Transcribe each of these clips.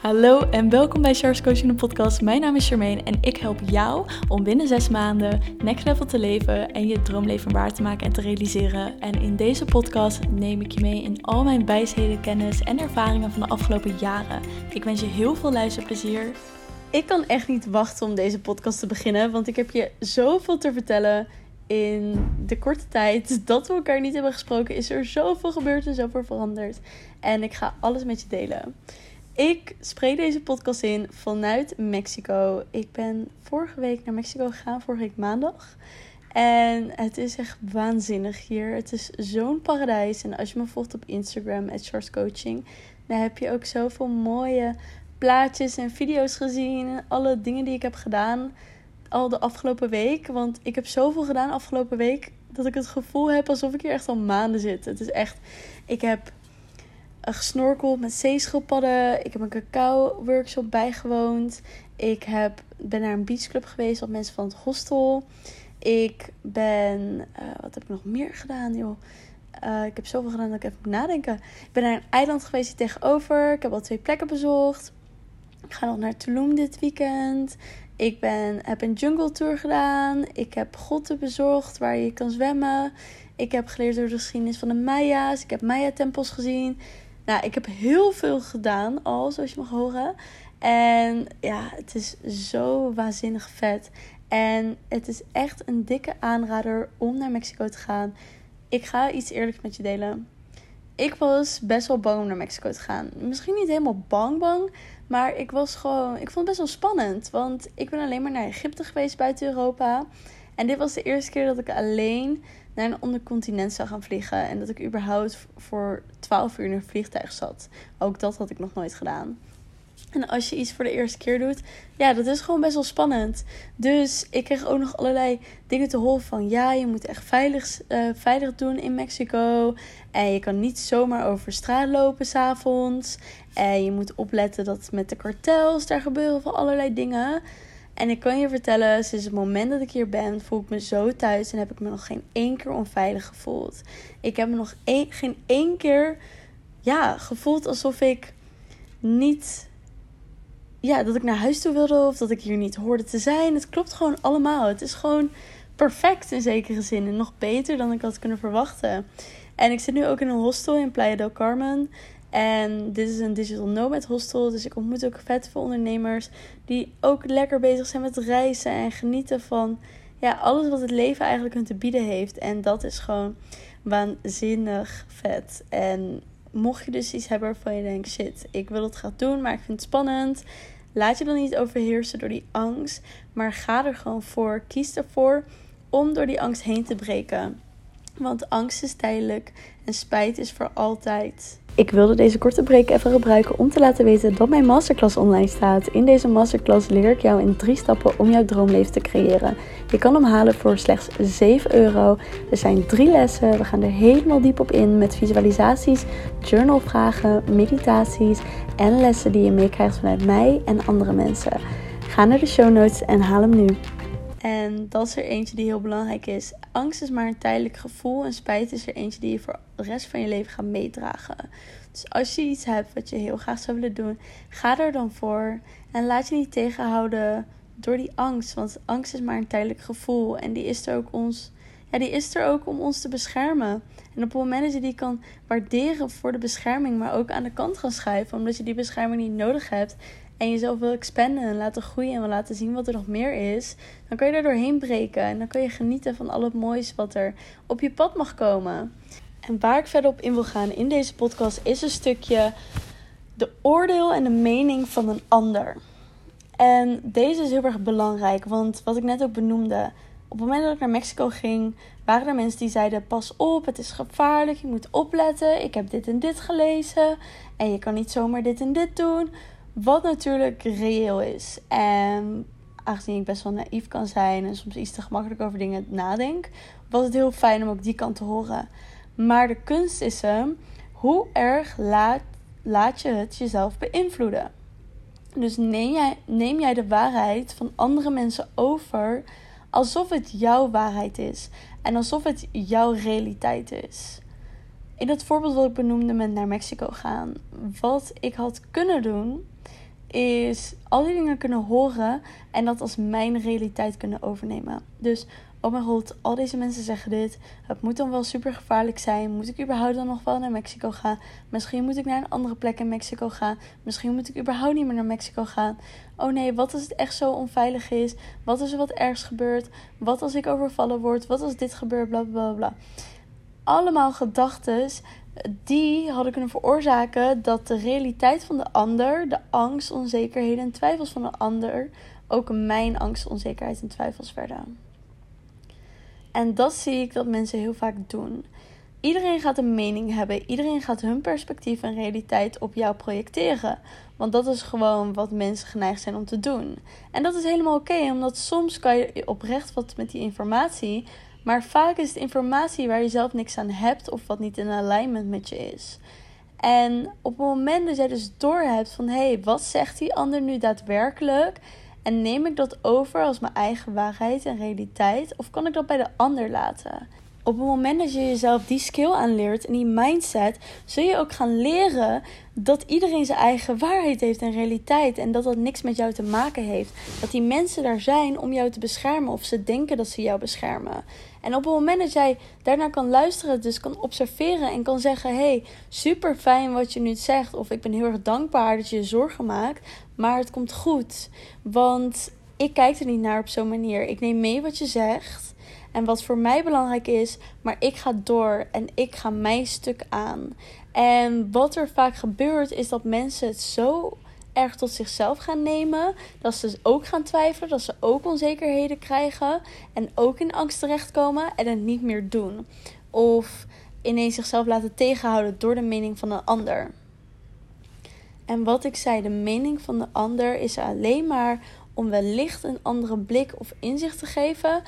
Hallo en welkom bij Charles Coaching de podcast. Mijn naam is Charmaine en ik help jou om binnen zes maanden next level te leven en je droomleven waar te maken en te realiseren. En in deze podcast neem ik je mee in al mijn wijsheden, kennis en ervaringen van de afgelopen jaren. Ik wens je heel veel luisterplezier. Ik kan echt niet wachten om deze podcast te beginnen, want ik heb je zoveel te vertellen. In de korte tijd dat we elkaar niet hebben gesproken, is er zoveel gebeurd en zoveel veranderd. En ik ga alles met je delen. Ik spreek deze podcast in vanuit Mexico. Ik ben vorige week naar Mexico gegaan, vorige week maandag. En het is echt waanzinnig hier. Het is zo'n paradijs. En als je me volgt op Instagram, at Coaching, dan heb je ook zoveel mooie plaatjes en video's gezien. En alle dingen die ik heb gedaan al de afgelopen week. Want ik heb zoveel gedaan afgelopen week dat ik het gevoel heb alsof ik hier echt al maanden zit. Het is echt. Ik heb gesnorkeld met zeeschildpadden. Ik heb een cacao workshop bijgewoond. Ik heb, ben naar een beachclub geweest met mensen van het hostel. Ik ben, uh, wat heb ik nog meer gedaan joh? Uh, ik heb zoveel gedaan dat ik even moet nadenken. Ik ben naar een eiland geweest hier tegenover. Ik heb al twee plekken bezocht. Ik ga nog naar Tulum dit weekend. Ik ben, heb een jungle tour gedaan. Ik heb grotten bezocht waar je kan zwemmen. Ik heb geleerd door de geschiedenis van de Maya's. Ik heb Maya-tempels gezien. Nou, ik heb heel veel gedaan al, zoals je mag horen. En ja, het is zo waanzinnig vet. En het is echt een dikke aanrader om naar Mexico te gaan. Ik ga iets eerlijks met je delen. Ik was best wel bang om naar Mexico te gaan. Misschien niet helemaal bang bang, maar ik was gewoon, ik vond het best wel spannend, want ik ben alleen maar naar Egypte geweest buiten Europa. En dit was de eerste keer dat ik alleen naar een ander continent zou gaan vliegen. En dat ik überhaupt voor 12 uur in een vliegtuig zat. Ook dat had ik nog nooit gedaan. En als je iets voor de eerste keer doet, ja, dat is gewoon best wel spannend. Dus ik kreeg ook nog allerlei dingen te horen van, ja, je moet echt veilig, uh, veilig doen in Mexico. En je kan niet zomaar over straat lopen s'avonds. En je moet opletten dat met de kartels, daar gebeuren van allerlei dingen. En ik kan je vertellen, sinds het moment dat ik hier ben, voel ik me zo thuis en heb ik me nog geen één keer onveilig gevoeld. Ik heb me nog geen één keer ja, gevoeld alsof ik niet. Ja, dat ik naar huis toe wilde of dat ik hier niet hoorde te zijn. Het klopt gewoon allemaal. Het is gewoon perfect in zekere zin. En nog beter dan ik had kunnen verwachten. En ik zit nu ook in een hostel in Playa del Carmen. En dit is een digital nomad hostel. Dus ik ontmoet ook vet veel ondernemers die ook lekker bezig zijn met reizen en genieten van ja, alles wat het leven eigenlijk hun te bieden heeft. En dat is gewoon waanzinnig vet. En mocht je dus iets hebben waarvan je denkt, shit, ik wil het gaan doen, maar ik vind het spannend. Laat je dan niet overheersen door die angst. Maar ga er gewoon voor. Kies ervoor om door die angst heen te breken. Want angst is tijdelijk en spijt is voor altijd. Ik wilde deze korte break even gebruiken om te laten weten dat mijn masterclass online staat. In deze masterclass leer ik jou in drie stappen om jouw droomleven te creëren. Je kan hem halen voor slechts 7 euro. Er zijn drie lessen. We gaan er helemaal diep op in met visualisaties, journalvragen, meditaties en lessen die je meekrijgt vanuit mij en andere mensen. Ga naar de show notes en haal hem nu. En dat is er eentje die heel belangrijk is. Angst is maar een tijdelijk gevoel en spijt is er eentje die je voor de rest van je leven gaat meedragen. Dus als je iets hebt wat je heel graag zou willen doen, ga er dan voor. En laat je niet tegenhouden door die angst. Want angst is maar een tijdelijk gevoel. En die is er ook, ons, ja, die is er ook om ons te beschermen. En op het moment dat je die kan waarderen voor de bescherming, maar ook aan de kant gaan schuiven, omdat je die bescherming niet nodig hebt, en jezelf wil expanden en laten groeien en laten zien wat er nog meer is, dan kan je er doorheen breken en dan kan je genieten van al het moois wat er op je pad mag komen. En waar ik verder op in wil gaan in deze podcast is een stukje de oordeel en de mening van een ander. En deze is heel erg belangrijk, want wat ik net ook benoemde, op het moment dat ik naar Mexico ging, waren er mensen die zeiden: Pas op, het is gevaarlijk, je moet opletten. Ik heb dit en dit gelezen en je kan niet zomaar dit en dit doen. Wat natuurlijk reëel is. En aangezien ik best wel naïef kan zijn en soms iets te gemakkelijk over dingen nadenk, was het heel fijn om ook die kant te horen. Maar de kunst is hem, hoe erg laat, laat je het jezelf beïnvloeden? Dus neem jij, neem jij de waarheid van andere mensen over alsof het jouw waarheid is en alsof het jouw realiteit is. In dat voorbeeld wat ik benoemde met naar Mexico gaan, wat ik had kunnen doen, is al die dingen kunnen horen en dat als mijn realiteit kunnen overnemen. Dus oh mijn god, al deze mensen zeggen dit. Het moet dan wel super gevaarlijk zijn. Moet ik überhaupt dan nog wel naar Mexico gaan? Misschien moet ik naar een andere plek in Mexico gaan. Misschien moet ik überhaupt niet meer naar Mexico gaan. Oh nee, wat als het echt zo onveilig is? Wat als er wat ergs gebeurt? Wat als ik overvallen word? Wat als dit gebeurt? Bla bla bla. Allemaal gedachten die hadden kunnen veroorzaken dat de realiteit van de ander, de angst, onzekerheden en twijfels van de ander, ook mijn angst, onzekerheid en twijfels werden. En dat zie ik dat mensen heel vaak doen. Iedereen gaat een mening hebben. Iedereen gaat hun perspectief en realiteit op jou projecteren. Want dat is gewoon wat mensen geneigd zijn om te doen. En dat is helemaal oké, omdat soms kan je oprecht wat met die informatie. Maar vaak is het informatie waar je zelf niks aan hebt of wat niet in alignment met je is. En op het moment dat jij dus doorhebt van hé, hey, wat zegt die ander nu daadwerkelijk? En neem ik dat over als mijn eigen waarheid en realiteit? Of kan ik dat bij de ander laten? Op het moment dat je jezelf die skill aanleert en die mindset, zul je ook gaan leren dat iedereen zijn eigen waarheid heeft en realiteit. En dat dat niks met jou te maken heeft. Dat die mensen daar zijn om jou te beschermen of ze denken dat ze jou beschermen. En op het moment dat jij daarnaar kan luisteren, dus kan observeren en kan zeggen: hey, super fijn wat je nu zegt. Of ik ben heel erg dankbaar dat je je zorgen maakt. Maar het komt goed. Want ik kijk er niet naar op zo'n manier. Ik neem mee wat je zegt. En wat voor mij belangrijk is, maar ik ga door en ik ga mijn stuk aan. En wat er vaak gebeurt, is dat mensen het zo erg tot zichzelf gaan nemen. Dat ze ook gaan twijfelen, dat ze ook onzekerheden krijgen. En ook in angst terechtkomen en het niet meer doen. Of ineens zichzelf laten tegenhouden door de mening van een ander. En wat ik zei, de mening van de ander is alleen maar om wellicht een andere blik of inzicht te geven.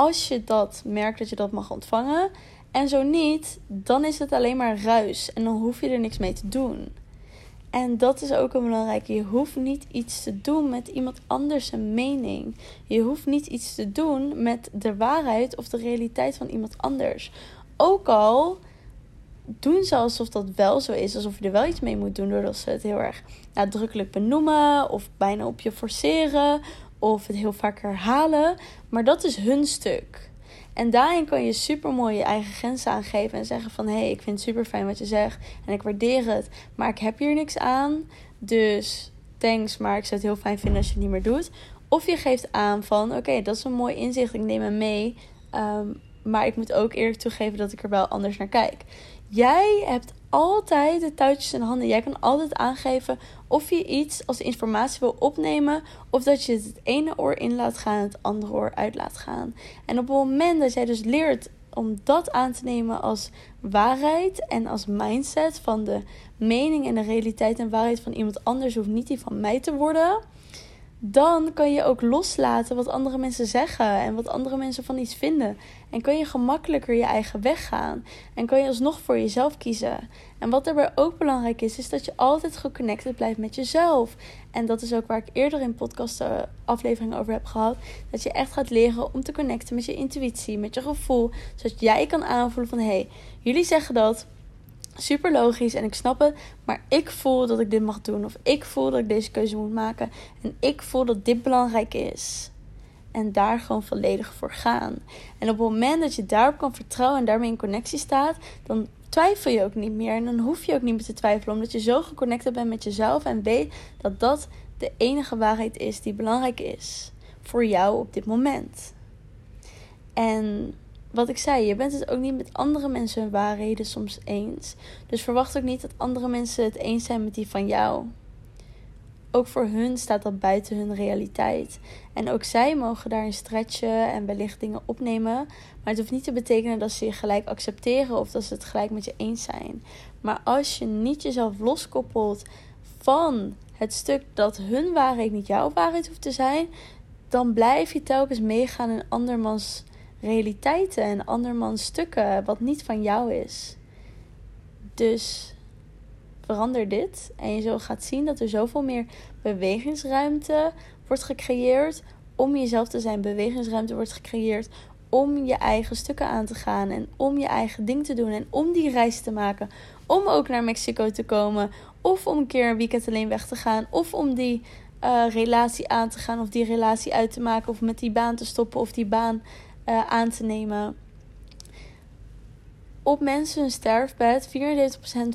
Als je dat merkt dat je dat mag ontvangen. En zo niet, dan is het alleen maar ruis en dan hoef je er niks mee te doen. En dat is ook een belangrijke. Je hoeft niet iets te doen met iemand anders een mening. Je hoeft niet iets te doen met de waarheid of de realiteit van iemand anders. Ook al doen ze alsof dat wel zo is, alsof je er wel iets mee moet doen, doordat ze het heel erg nadrukkelijk benoemen of bijna op je forceren of het heel vaak herhalen. Maar dat is hun stuk. En daarin kan je super mooi je eigen grenzen aangeven en zeggen van hé, hey, ik vind super fijn wat je zegt en ik waardeer het, maar ik heb hier niks aan. Dus thanks, maar ik zou het heel fijn vinden als je het niet meer doet. Of je geeft aan van oké, dat is een mooi inzicht, ik neem hem mee. Ehm, maar ik moet ook eerlijk toegeven dat ik er wel anders naar kijk. Jij hebt altijd de touwtjes in handen. Jij kan altijd aangeven of je iets als informatie wil opnemen. Of dat je het ene oor in laat gaan het andere oor uit laat gaan. En op het moment dat jij dus leert om dat aan te nemen als waarheid en als mindset van de mening en de realiteit en waarheid van iemand anders hoeft niet die van mij te worden dan kan je ook loslaten wat andere mensen zeggen en wat andere mensen van iets vinden. En kan je gemakkelijker je eigen weg gaan. En kan je alsnog voor jezelf kiezen. En wat daarbij ook belangrijk is, is dat je altijd geconnected blijft met jezelf. En dat is ook waar ik eerder in podcast eh, afleveringen over heb gehad. Dat je echt gaat leren om te connecten met je intuïtie, met je gevoel. Zodat jij kan aanvoelen van hé, hey, jullie zeggen dat super logisch en ik snap het. Maar ik voel dat ik dit mag doen. Of ik voel dat ik deze keuze moet maken. En ik voel dat dit belangrijk is. En daar gewoon volledig voor gaan. En op het moment dat je daarop kan vertrouwen en daarmee in connectie staat, dan twijfel je ook niet meer. En dan hoef je ook niet meer te twijfelen, omdat je zo geconnected bent met jezelf en weet dat dat de enige waarheid is die belangrijk is voor jou op dit moment. En wat ik zei, je bent het ook niet met andere mensen hun waarheden soms eens. Dus verwacht ook niet dat andere mensen het eens zijn met die van jou. Ook voor hun staat dat buiten hun realiteit. En ook zij mogen daarin stretchen en wellicht dingen opnemen. Maar het hoeft niet te betekenen dat ze je gelijk accepteren of dat ze het gelijk met je eens zijn. Maar als je niet jezelf loskoppelt van het stuk dat hun waarheid niet jouw waarheid hoeft te zijn, dan blijf je telkens meegaan in andermans realiteiten en andermans stukken wat niet van jou is. Dus verander dit en je zult gaat zien dat er zoveel meer bewegingsruimte wordt gecreëerd om jezelf te zijn. Bewegingsruimte wordt gecreëerd om je eigen stukken aan te gaan en om je eigen ding te doen en om die reis te maken. Om ook naar Mexico te komen, Of om een keer een weekend alleen weg te gaan. Of om die uh, relatie aan te gaan. Of die relatie uit te maken. Of met die baan te stoppen. Of die baan uh, aan te nemen. Op mensen hun sterfbed. 74%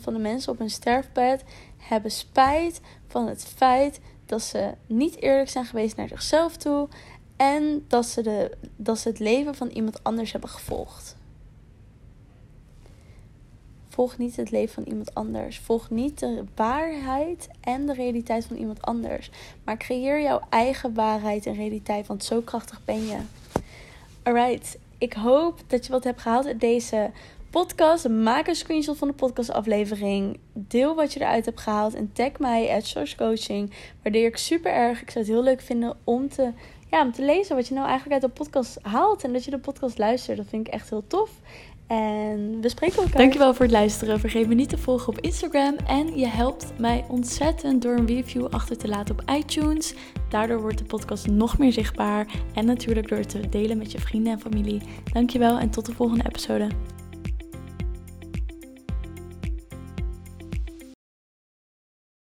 van de mensen op hun sterfbed hebben spijt van het feit dat ze niet eerlijk zijn geweest naar zichzelf toe. En dat ze, de, dat ze het leven van iemand anders hebben gevolgd. Volg niet het leven van iemand anders. Volg niet de waarheid en de realiteit van iemand anders. Maar creëer jouw eigen waarheid en realiteit, want zo krachtig ben je. Alright, ik hoop dat je wat hebt gehaald uit deze podcast. Maak een screenshot van de podcastaflevering. Deel wat je eruit hebt gehaald en tag mij at Source Coaching. Waardeer ik super erg. Ik zou het heel leuk vinden om te, ja, om te lezen wat je nou eigenlijk uit de podcast haalt. En dat je de podcast luistert. Dat vind ik echt heel tof. En we spreken elkaar. Dankjewel voor het luisteren. Vergeet me niet te volgen op Instagram. En je helpt mij ontzettend door een review achter te laten op iTunes. Daardoor wordt de podcast nog meer zichtbaar. En natuurlijk door het te delen met je vrienden en familie. Dankjewel en tot de volgende episode.